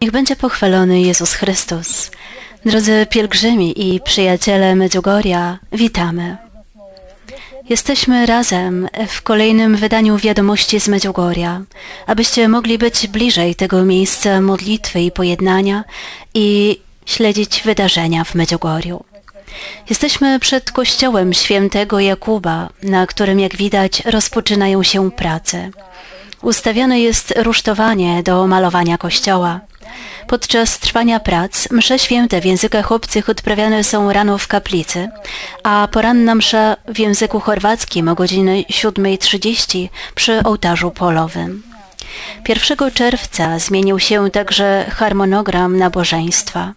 Niech będzie pochwalony Jezus Chrystus. Drodzy pielgrzymi i przyjaciele Medjugorja, witamy. Jesteśmy razem w kolejnym wydaniu wiadomości z Medjugorja, abyście mogli być bliżej tego miejsca modlitwy i pojednania i śledzić wydarzenia w Medjugorju. Jesteśmy przed kościołem świętego Jakuba, na którym jak widać rozpoczynają się prace. Ustawione jest rusztowanie do malowania kościoła. Podczas trwania prac msze święte w językach obcych odprawiane są rano w kaplicy, a poranna msza w języku chorwackim o godzinie 7.30 przy ołtarzu polowym. 1 czerwca zmienił się także harmonogram nabożeństwa.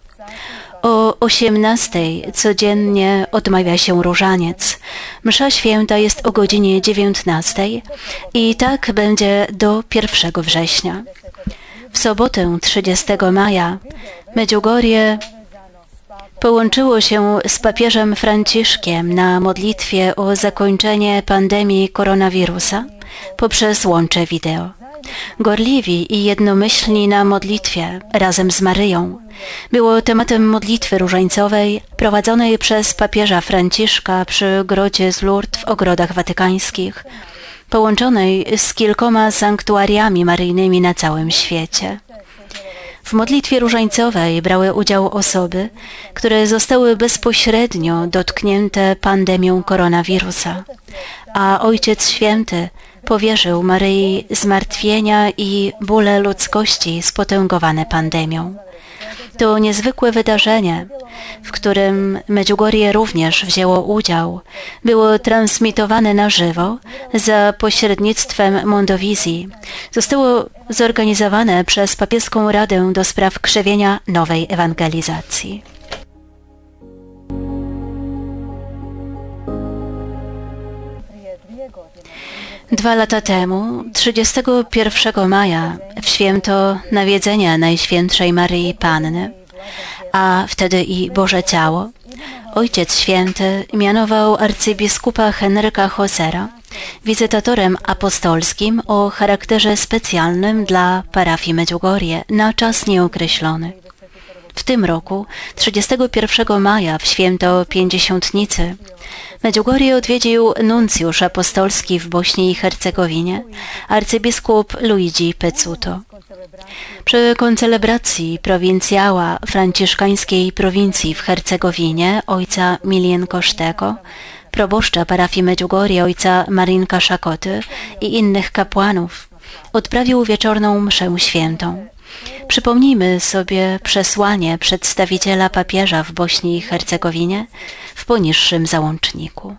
O 18 codziennie odmawia się różaniec. Msza święta jest o godzinie 19 i tak będzie do 1 września. W sobotę 30 maja Medjugorje połączyło się z papieżem Franciszkiem na modlitwie o zakończenie pandemii koronawirusa poprzez łącze wideo. Gorliwi i jednomyślni na modlitwie razem z Maryją było tematem modlitwy różańcowej prowadzonej przez papieża Franciszka przy grodzie z Lourdes w ogrodach watykańskich, połączonej z kilkoma sanktuariami maryjnymi na całym świecie. W modlitwie różańcowej brały udział osoby, które zostały bezpośrednio dotknięte pandemią koronawirusa, a Ojciec Święty powierzył Maryi zmartwienia i bóle ludzkości spotęgowane pandemią. To niezwykłe wydarzenie, w którym Medjugorje również wzięło udział, było transmitowane na żywo za pośrednictwem Mondowizji. Zostało zorganizowane przez Papieską Radę do spraw krzewienia nowej ewangelizacji. Dwa lata temu, 31 maja, w święto nawiedzenia Najświętszej Maryi Panny, a wtedy i Boże Ciało, Ojciec Święty mianował arcybiskupa Henryka Hosera wizytatorem apostolskim o charakterze specjalnym dla parafii Medjugorje na czas nieokreślony. W tym roku, 31 maja, w święto Pięćdziesiątnicy, Medjugorje odwiedził nuncjusz apostolski w Bośni i Hercegowinie, arcybiskup Luigi Pezzuto. Przy koncelebracji prowincjała franciszkańskiej prowincji w Hercegowinie ojca Milien Kosztego, proboszcza parafii Medjugorje ojca Marinka Szakoty i innych kapłanów, odprawił wieczorną mszę świętą. Przypomnijmy sobie przesłanie przedstawiciela papieża w Bośni i Hercegowinie w poniższym załączniku.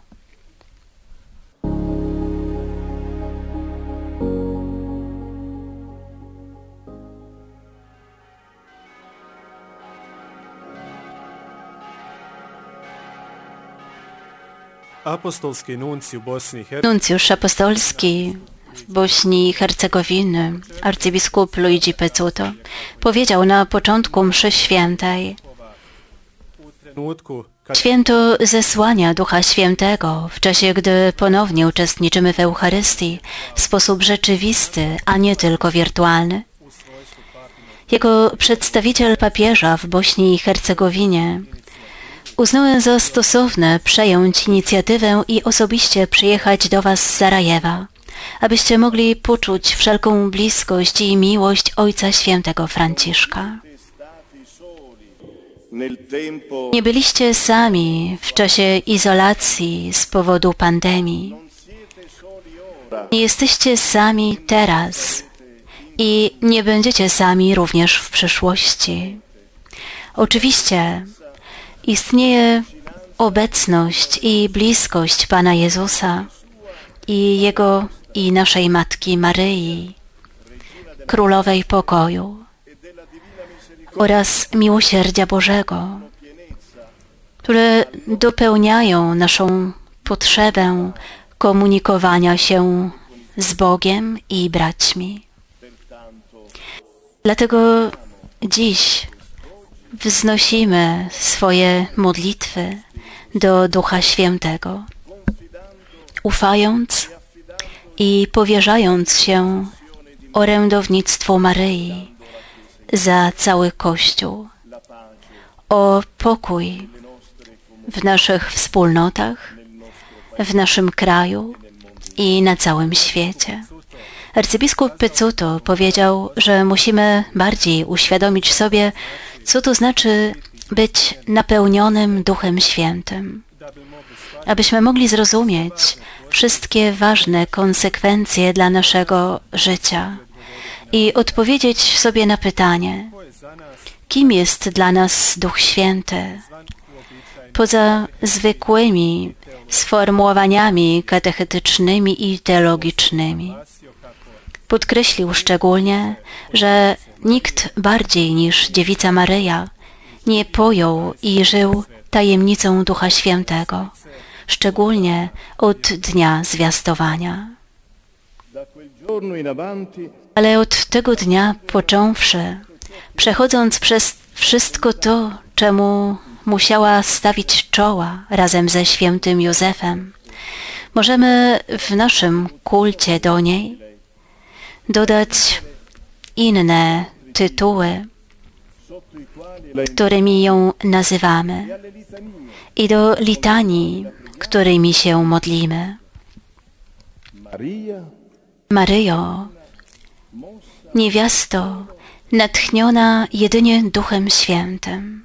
Apostolski nuncjusz apostolski Bośni i Hercegowiny, arcybiskup Luigi Pezzuto, powiedział na początku mszy świętej, Święto zesłania Ducha Świętego w czasie, gdy ponownie uczestniczymy w Eucharystii w sposób rzeczywisty, a nie tylko wirtualny. Jako przedstawiciel papieża w Bośni i Hercegowinie uznałem za stosowne przejąć inicjatywę i osobiście przyjechać do Was z Sarajewa abyście mogli poczuć wszelką bliskość i miłość Ojca Świętego Franciszka. Nie byliście sami w czasie izolacji z powodu pandemii. Nie jesteście sami teraz i nie będziecie sami również w przyszłości. Oczywiście istnieje obecność i bliskość Pana Jezusa i Jego i naszej Matki Maryi, Królowej Pokoju oraz miłosierdzia Bożego, które dopełniają naszą potrzebę komunikowania się z Bogiem i braćmi. Dlatego dziś wznosimy swoje modlitwy do Ducha Świętego, ufając i powierzając się orędownictwu Maryi za cały Kościół, o pokój w naszych wspólnotach, w naszym kraju i na całym świecie. Arcybiskup Pizzuto powiedział, że musimy bardziej uświadomić sobie, co to znaczy być napełnionym Duchem Świętym, abyśmy mogli zrozumieć wszystkie ważne konsekwencje dla naszego życia i odpowiedzieć sobie na pytanie, kim jest dla nas Duch Święty, poza zwykłymi sformułowaniami katechetycznymi i teologicznymi. Podkreślił szczególnie, że nikt bardziej niż dziewica Maryja nie pojął i żył tajemnicą Ducha Świętego, szczególnie od dnia zwiastowania. Ale od tego dnia począwszy, przechodząc przez wszystko to, czemu musiała stawić czoła razem ze świętym Józefem, możemy w naszym kulcie do niej dodać inne tytuły, którymi ją nazywamy i do litanii, którymi się modlimy. Maryjo, niewiasto, natchniona jedynie Duchem Świętym.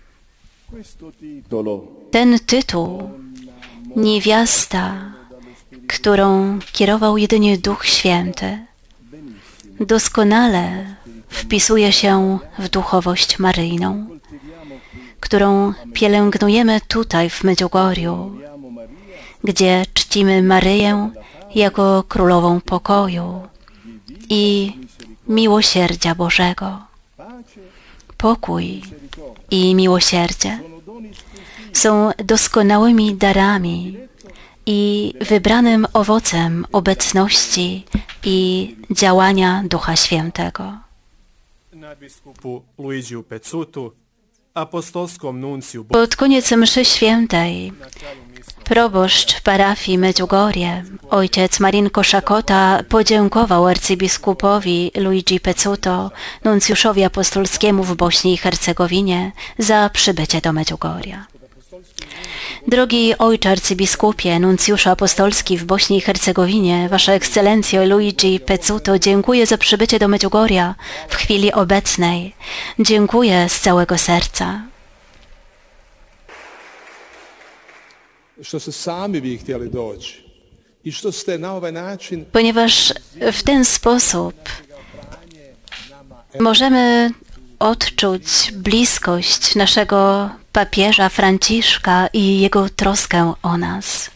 Ten tytuł, niewiasta, którą kierował jedynie Duch Święty, doskonale wpisuje się w duchowość maryjną, którą pielęgnujemy tutaj w Medjugorju, gdzie czcimy Maryję jako Królową Pokoju i Miłosierdzia Bożego. Pokój i miłosierdzie są doskonałymi darami i wybranym owocem obecności i działania Ducha Świętego. nadbiskupu Luigiju Pecutu, apostolskom nunciju Bo- Pod koniec mszy świętej proboszcz parafii Medjugorje, ojciec Marinko Szakota podziękował arcybiskupowi Luigi Pecuto, nuncjuszowi apostolskiemu w Bośni i Hercegowinie za przybycie do Medjugorja. Drogi ojcze arcybiskupie, nuncjuszu apostolski w Bośni i Hercegowinie, Wasza Ekscelencjo Luigi Pecuto, dziękuję za przybycie do Medjugorja w chwili obecnej. Dziękuję z całego serca. što ste sami bi htjeli doći i što ste na ovaj način ponieważ w ten sposób możemy odczuć bliskość naszego papieża Franciszka i jego troskę o nas.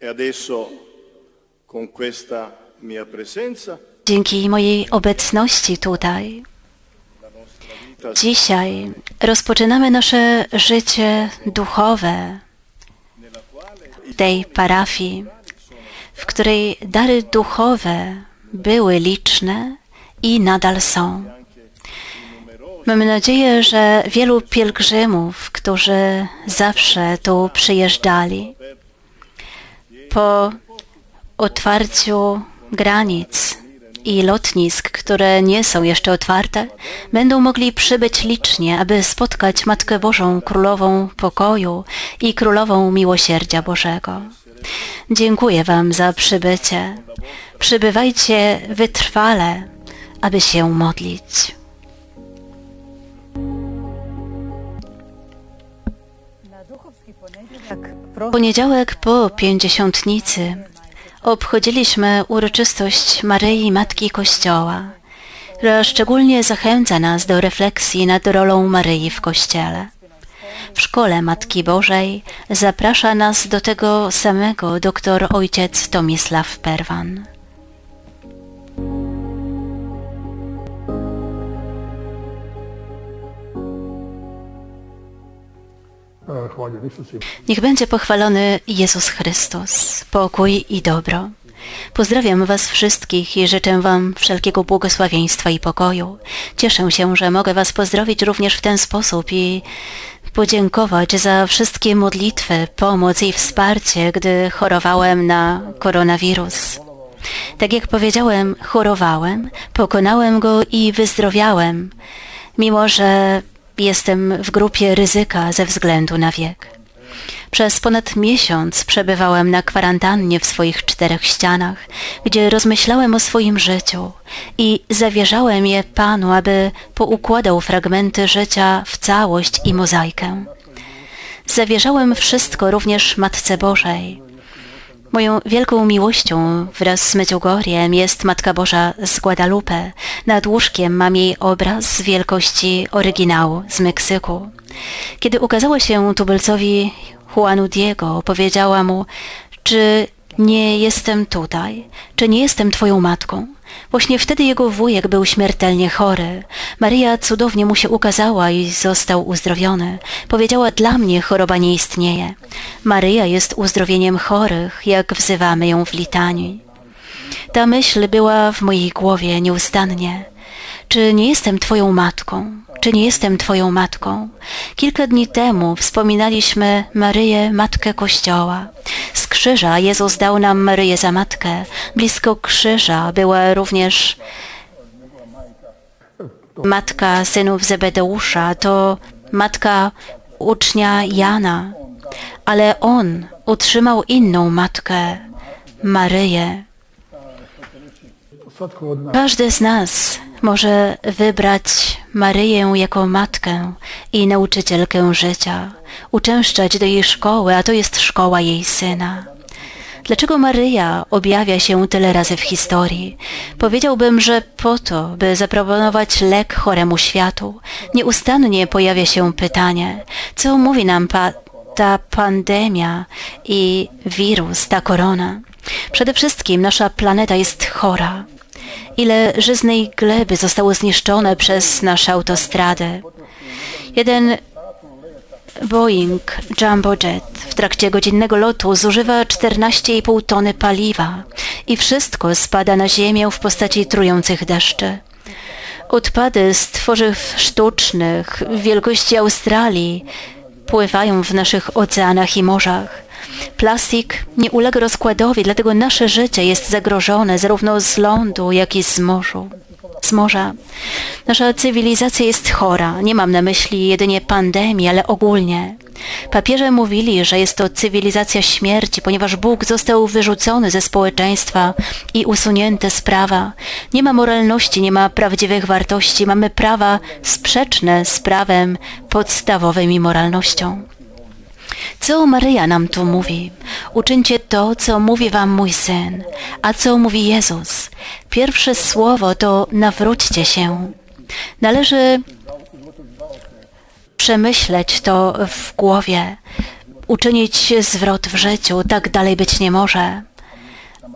E Dzięki mojej obecności tutaj, dzisiaj rozpoczynamy nasze życie duchowe w tej parafii, w której dary duchowe były liczne i nadal są. Mamy nadzieję, że wielu pielgrzymów, którzy zawsze tu przyjeżdżali, po otwarciu granic i lotnisk, które nie są jeszcze otwarte, będą mogli przybyć licznie, aby spotkać Matkę Bożą, Królową Pokoju i Królową Miłosierdzia Bożego. Dziękuję Wam za przybycie. Przybywajcie wytrwale, aby się modlić. Poniedziałek po pięćdziesiątnicy obchodziliśmy uroczystość Maryi Matki Kościoła, która szczególnie zachęca nas do refleksji nad rolą Maryi w Kościele. W Szkole Matki Bożej zaprasza nas do tego samego doktor ojciec Tomisław Perwan. Niech będzie pochwalony Jezus Chrystus, pokój i dobro. Pozdrawiam Was wszystkich i życzę Wam wszelkiego błogosławieństwa i pokoju. Cieszę się, że mogę Was pozdrowić również w ten sposób i podziękować za wszystkie modlitwy, pomoc i wsparcie, gdy chorowałem na koronawirus. Tak jak powiedziałem, chorowałem, pokonałem go i wyzdrowiałem, mimo że jestem w grupie ryzyka ze względu na wiek. Przez ponad miesiąc przebywałem na kwarantannie w swoich czterech ścianach, gdzie rozmyślałem o swoim życiu i zawierzałem je Panu, aby poukładał fragmenty życia w całość i mozaikę. Zawierzałem wszystko również Matce Bożej. Moją wielką miłością wraz z Medjugorjem jest Matka Boża z Guadalupe. Nad łóżkiem mam jej obraz wielkości oryginału z Meksyku. Kiedy ukazała się tubylcowi Juanu Diego, powiedziała mu, czy nie jestem tutaj, czy nie jestem twoją matką. Właśnie wtedy jego wujek był śmiertelnie chory. Maria cudownie mu się ukazała i został uzdrowiony. Powiedziała, dla mnie choroba nie istnieje. Maryja jest uzdrowieniem chorych, jak wzywamy ją w litanii. Ta myśl była w mojej głowie nieustannie. Czy nie jestem Twoją matką? Czy nie jestem Twoją matką? Kilka dni temu wspominaliśmy Maryję, Matkę Kościoła. Z krzyża Jezus dał nam Maryję za matkę. Blisko krzyża była również matka synów Zebedeusza, to matka ucznia Jana. Ale on utrzymał inną matkę, Maryję. Każdy z nas może wybrać Maryję jako matkę i nauczycielkę życia, uczęszczać do jej szkoły, a to jest szkoła jej syna. Dlaczego Maryja objawia się tyle razy w historii? Powiedziałbym, że po to, by zaproponować lek choremu światu. Nieustannie pojawia się pytanie, co mówi nam pa ta pandemia i wirus, ta korona. Przede wszystkim nasza planeta jest chora. Ile żyznej gleby zostało zniszczone przez nasze autostrady. Jeden Boeing Jumbo Jet w trakcie godzinnego lotu zużywa 14,5 tony paliwa i wszystko spada na ziemię w postaci trujących deszczy. Odpady z tworzyw sztucznych wielkości Australii pływają w naszych oceanach i morzach. Plastik nie ulega rozkładowi, dlatego nasze życie jest zagrożone zarówno z lądu, jak i z morzu. Z morza. Nasza cywilizacja jest chora. Nie mam na myśli jedynie pandemii, ale ogólnie. Papieże mówili, że jest to cywilizacja śmierci, ponieważ Bóg został wyrzucony ze społeczeństwa i usunięty z prawa. Nie ma moralności, nie ma prawdziwych wartości, mamy prawa sprzeczne z prawem podstawowym i moralnością. Co Maryja nam tu mówi? Uczyńcie to, co mówi wam mój syn. A co mówi Jezus? Pierwsze słowo to nawróćcie się. Należy przemyśleć to w głowie, uczynić zwrot w życiu. Tak dalej być nie może.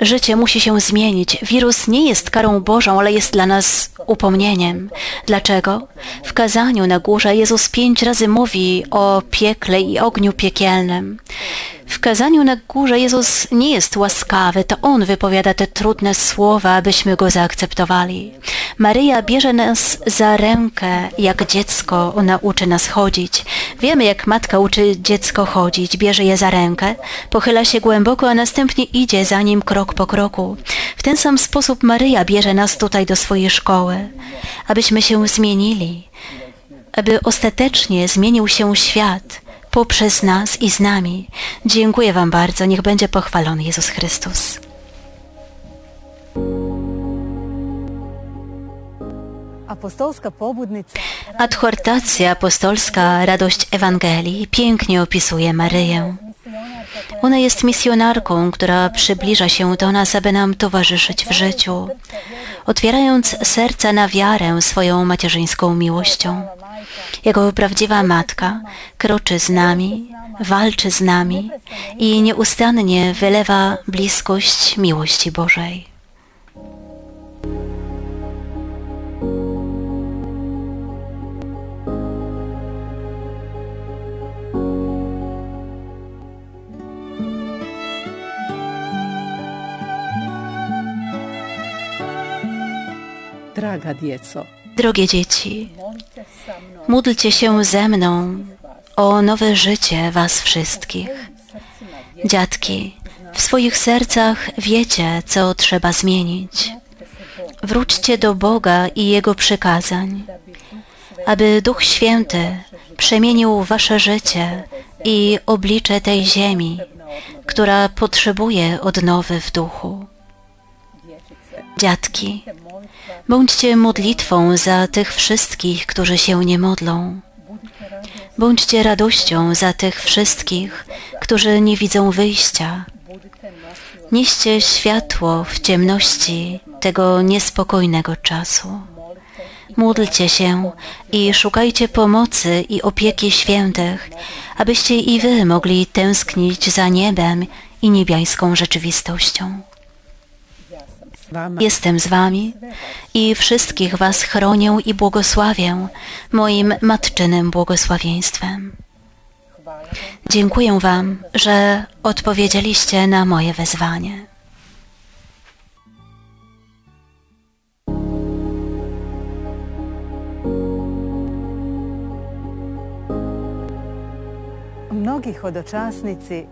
Życie musi się zmienić. Wirus nie jest karą Bożą, ale jest dla nas upomnieniem. Dlaczego? W kazaniu na górze Jezus pięć razy mówi o piekle i ogniu piekielnym. W kazaniu na górze Jezus nie jest łaskawy, to On wypowiada te trudne słowa, abyśmy Go zaakceptowali. Maryja bierze nas za rękę, jak dziecko, ona uczy nas chodzić. Wiemy, jak matka uczy dziecko chodzić, bierze je za rękę, pochyla się głęboko, a następnie idzie za nim krok po kroku. W ten sam sposób Maryja bierze nas tutaj do swojej szkoły, abyśmy się zmienili, aby ostatecznie zmienił się świat poprzez nas i z nami. Dziękuję Wam bardzo. Niech będzie pochwalony Jezus Chrystus. Apostolska pobudnica Adhortacja apostolska Radość Ewangelii pięknie opisuje Maryję. Ona jest misjonarką, która przybliża się do nas, aby nam towarzyszyć w życiu, otwierając serca na wiarę swoją macierzyńską miłością. Jako prawdziwa matka kroczy z nami, walczy z nami i nieustannie wylewa bliskość miłości Bożej. Drogie dzieci, módlcie się ze mną o nowe życie Was wszystkich. Dziadki, W swoich sercach wiecie, co trzeba zmienić. Wróćcie do Boga i Jego przykazań, aby Duch Święty przemienił wasze życie i oblicze tej ziemi, która potrzebuje odnowy w duchu. Dziadki, bądźcie modlitwą za tych wszystkich, którzy się nie modlą. Bądźcie radością za tych wszystkich, którzy nie widzą wyjścia. Nieście światło w ciemności tego niespokojnego czasu. Módlcie się i szukajcie pomocy i opieki świętych, abyście i wy mogli tęsknić za niebem i niebiańską rzeczywistością. Jestem z wami i wszystkich was chronię i błogosławię moim matczynym błogosławieństwem. Dziękuję wam, że odpowiedzieliście na moje wezwanie.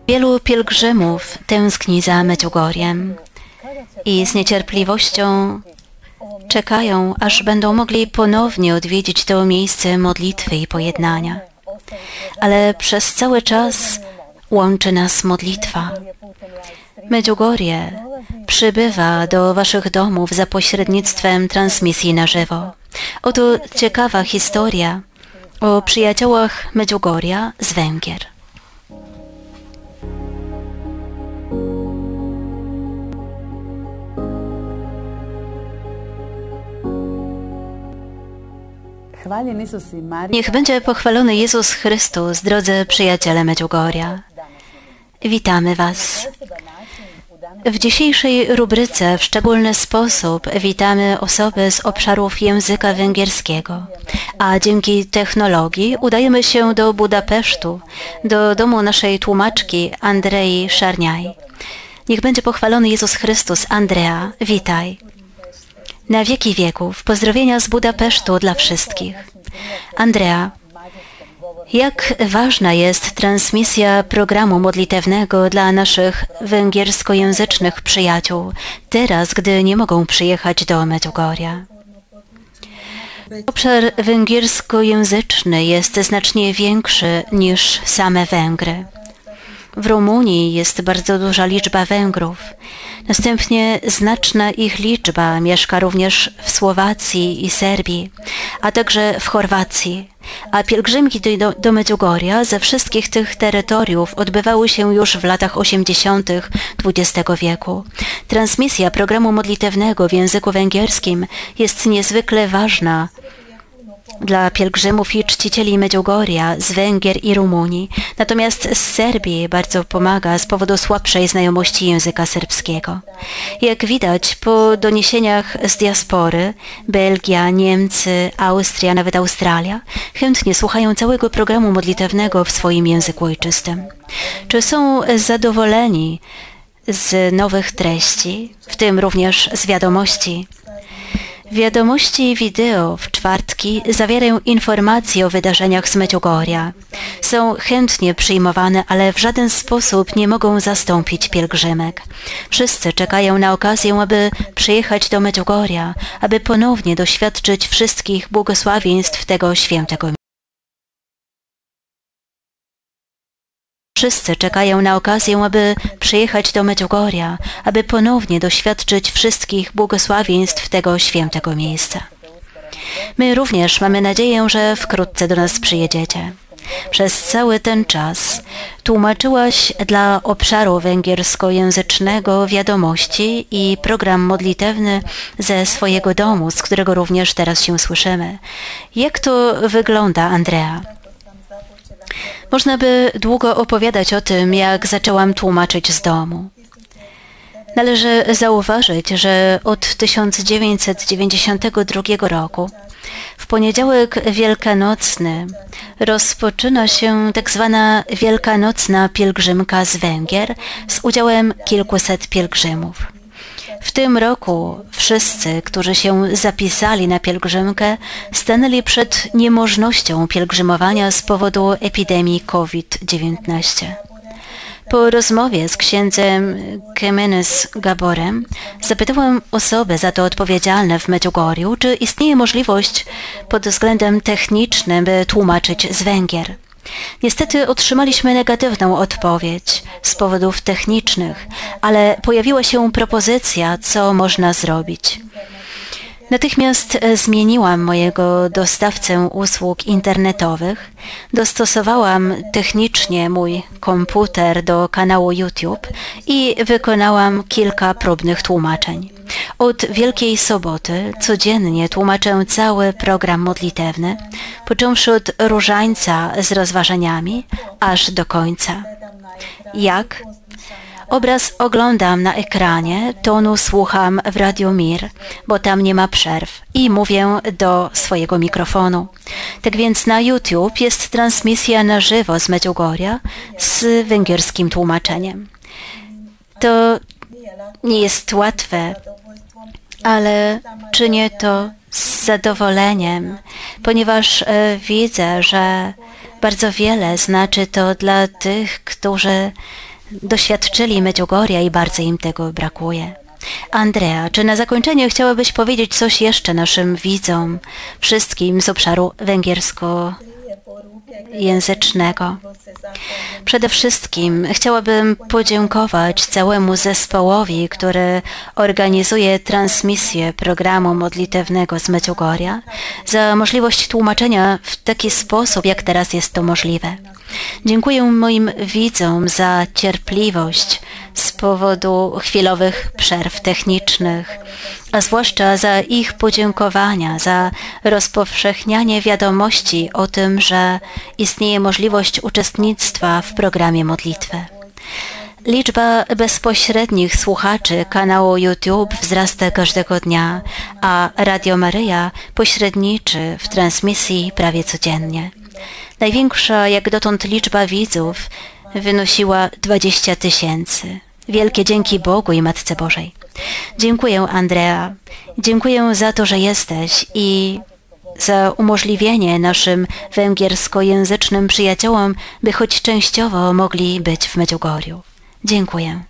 Wielu pielgrzymów tęskni za Medjugorjem i z niecierpliwością czekają, aż będą mogli ponownie odwiedzić to miejsce modlitwy i pojednania. Ale przez cały czas łączy nas modlitwa. Medjugorje przybywa do waszych domów za pośrednictwem transmisji na żywo. Oto ciekawa historia o przyjaciołach Medjugorja z Węgier. Niech będzie pochwalony Jezus Chrystus, drodzy przyjaciele Medjugorja. Witamy Was. W dzisiejszej rubryce w szczególny sposób witamy osoby z obszarów języka węgierskiego, a dzięki technologii udajemy się do Budapesztu, do domu naszej tłumaczki Andrei Szarniaj. Niech będzie pochwalony Jezus Chrystus. Andrea, witaj. Na wieki wieków pozdrowienia z Budapesztu dla wszystkich. Andrea, jak ważna jest transmisja programu modlitewnego dla naszych węgierskojęzycznych przyjaciół, teraz, gdy nie mogą przyjechać do Medjugorja? Obszar węgierskojęzyczny jest znacznie większy niż same Węgry. W Rumunii jest bardzo duża liczba Węgrów. Następnie znaczna ich liczba mieszka również w Słowacji i Serbii, a także w Chorwacji. A pielgrzymki do, do Medjugorja ze wszystkich tych terytoriów odbywały się już w latach 80. XX wieku. Transmisja programu modlitewnego w języku węgierskim jest niezwykle ważna dla pielgrzymów i czcicieli Medjugorja z Węgier i Rumunii, natomiast z Serbii bardzo pomaga z powodu słabszej znajomości języka serbskiego. Jak widać po doniesieniach z diaspory, Belgia, Niemcy, Austria, nawet Australia, chętnie słuchają całego programu modlitewnego w swoim języku ojczystym. Czy są zadowoleni z nowych treści, w tym również z wiadomości, Wiadomości wideo w czwartki zawierają informacje o wydarzeniach z Medjugorja. Są chętnie przyjmowane, ale w żaden sposób nie mogą zastąpić pielgrzymek. Wszyscy czekają na okazję, aby przyjechać do Medjugorja, aby ponownie doświadczyć wszystkich błogosławieństw tego świętego Wszyscy czekają na okazję, aby przyjechać do Medjugorja, aby ponownie doświadczyć wszystkich błogosławieństw tego świętego miejsca. My również mamy nadzieję, że wkrótce do nas przyjedziecie. Przez cały ten czas tłumaczyłaś dla obszaru węgierskojęzycznego wiadomości i program modlitewny ze swojego domu, z którego również teraz się słyszymy. Jak to wygląda, Andrea? Można by długo opowiadać o tym, jak zaczęłam tłumaczyć z domu. Należy zauważyć, że od 1992 roku w poniedziałek wielkanocny rozpoczyna się tak zwana wielkanocna pielgrzymka z Węgier z udziałem kilkuset pielgrzymów. W tym roku wszyscy, którzy się zapisali na pielgrzymkę, stanęli przed niemożnością pielgrzymowania z powodu epidemii COVID-19. Po rozmowie z księdzem Kemenes Gaborem zapytałem osoby za to odpowiedzialne w Medjugorju, czy istnieje możliwość pod względem technicznym, by tłumaczyć z Węgier. Niestety otrzymaliśmy negatywną odpowiedź z powodów technicznych, ale pojawiła się propozycja, co można zrobić. Natychmiast e, zmieniłam mojego dostawcę usług internetowych, dostosowałam technicznie mój komputer do kanału YouTube i wykonałam kilka próbnych tłumaczeń. Od Wielkiej Soboty codziennie tłumaczę cały program modlitewny, począwszy od różańca z rozważaniami, aż do końca. Jak? Obraz oglądam na ekranie, tonu słucham w Radio Mir, bo tam nie ma przerw i mówię do swojego mikrofonu. Tak więc na YouTube jest transmisja na żywo z Medjugorja z węgierskim tłumaczeniem. To nie jest łatwe, ale czynię to z zadowoleniem, ponieważ e, widzę, że bardzo wiele znaczy to dla tych, którzy doświadczyli Medjugorja i bardzo im tego brakuje. Andrea, czy na zakończenie chciałabyś powiedzieć coś jeszcze naszym widzom, wszystkim z obszaru węgiersko języcznego. Przede wszystkim chciałabym podziękować całemu zespołowi, który organizuje transmisję programu modlitewnego z Medjugorja za możliwość tłumaczenia w taki sposób, jak teraz jest to możliwe. Dziękuję moim widzom za cierpliwość z powodu chwilowych przerw technicznych, a zwłaszcza za ich podziękowania, za rozpowszechnianie wiadomości o tym, że istnieje możliwość uczestnictwa w programie modlitwy. Liczba bezpośrednich słuchaczy kanału YouTube wzrasta każdego dnia, a Radio Maryja pośredniczy w transmisji prawie codziennie. Największa jak dotąd liczba widzów wynosiła 20 tysięcy. Wielkie dzięki Bogu i Matce Bożej. Dziękuję, Andrea. Dziękuję za to, że jesteś i za umożliwienie naszym węgierskojęzycznym przyjaciołom, by choć częściowo mogli być w Medjugorju. Dziękuję.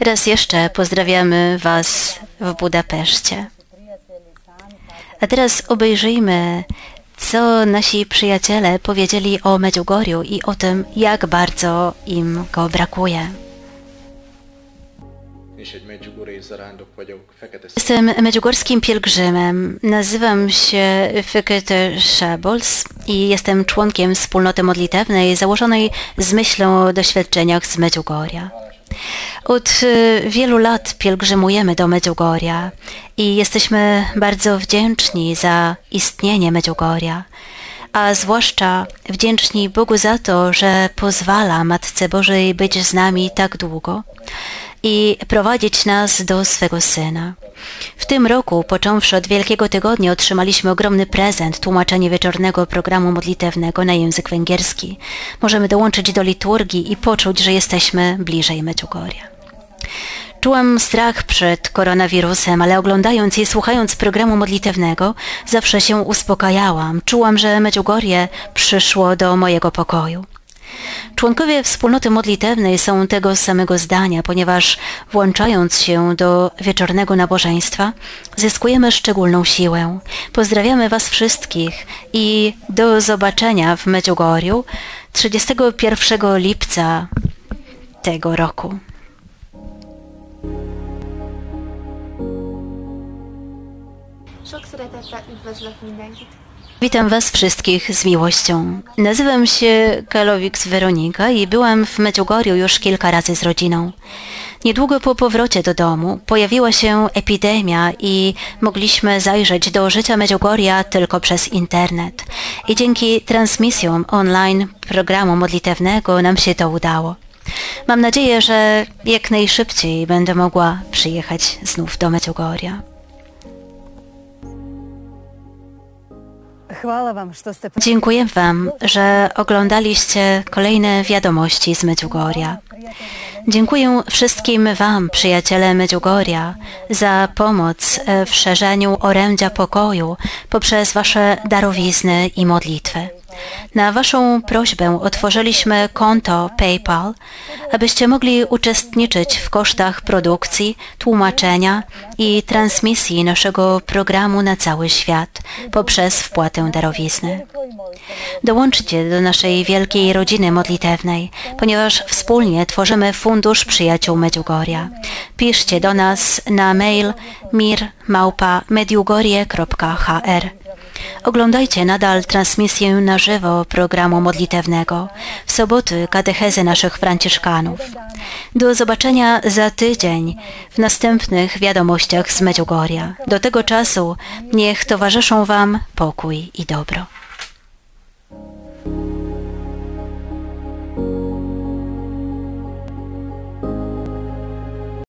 Raz jeszcze pozdrawiamy Was w Budapeszcie. A teraz obejrzyjmy, co nasi przyjaciele powiedzieli o Medjugorju i o tym, jak bardzo im go brakuje. Jestem medjugorským pielgrzymem. Nazywam się Fekete Szabols i jestem członkiem wspólnoty modlitewnej założonej z myślą o doświadczeniach z Medjugorja. Od y, wielu lat pielgrzymujemy do Medjugorja i jesteśmy bardzo wdzięczni za istnienie Medjugorja, a zwłaszcza wdzięczni Bogu za to, że pozwala Matce Bożej być z nami tak długo i prowadzić nas do swego Syna. W tym roku, począwszy od Wielkiego Tygodnia, otrzymaliśmy ogromny prezent, tłumaczenie wieczornego programu modlitewnego na język węgierski. Możemy dołączyć do liturgii i poczuć, że jesteśmy bliżej Medjugorja. Czułam strach przed koronawirusem, ale oglądając i słuchając programu modlitewnego, zawsze się uspokajałam. Czułam, że Medjugorje przyszło do mojego pokoju. Członkowie wspólnoty modlitewnej są tego samego zdania, ponieważ włączając się do wieczornego nabożeństwa, zyskujemy szczególną siłę. Pozdrawiamy Was wszystkich i do zobaczenia w Medjugorju 31 lipca tego roku. Sok szeretettel üdvözlök mindenkit! Witam Was wszystkich z miłością. Nazywam się Kalowiks Weronika i byłam w Medjugorju już kilka razy z rodziną. Niedługo po powrocie do domu pojawiła się epidemia i mogliśmy zajrzeć do życia Medjugorja tylko przez internet. I dzięki transmisjom online programu modlitewnego nam się to udało. Mam nadzieję, że jak najszybciej będę mogła przyjechać znów do Medjugorja. Dziękuję Wam, że oglądaliście kolejne wiadomości z Medjugorja. Dziękuję wszystkim Wam, przyjaciele Medjugorja, za pomoc w szerzeniu orędzia pokoju poprzez Wasze darowizny i modlitwy. Na Waszą prośbę otworzyliśmy konto PayPal, abyście mogli uczestniczyć w kosztach produkcji, tłumaczenia i transmisji naszego programu na cały świat poprzez wpłatę darowizny. Dołączcie do naszej wielkiej rodziny modlitewnej, ponieważ wspólnie tworzymy Fundusz Przyjaciół Medjugorja. Piszcie do nas na mail mir.mediugorie.hr Oglądajcie nadal transmisję na żywo programu modlitewnego, w soboty katechezy naszych franciszkanów. Do zobaczenia za tydzień w następnych wiadomościach z Medjugorja. Do tego czasu niech towarzyszą Wam pokój i dobro.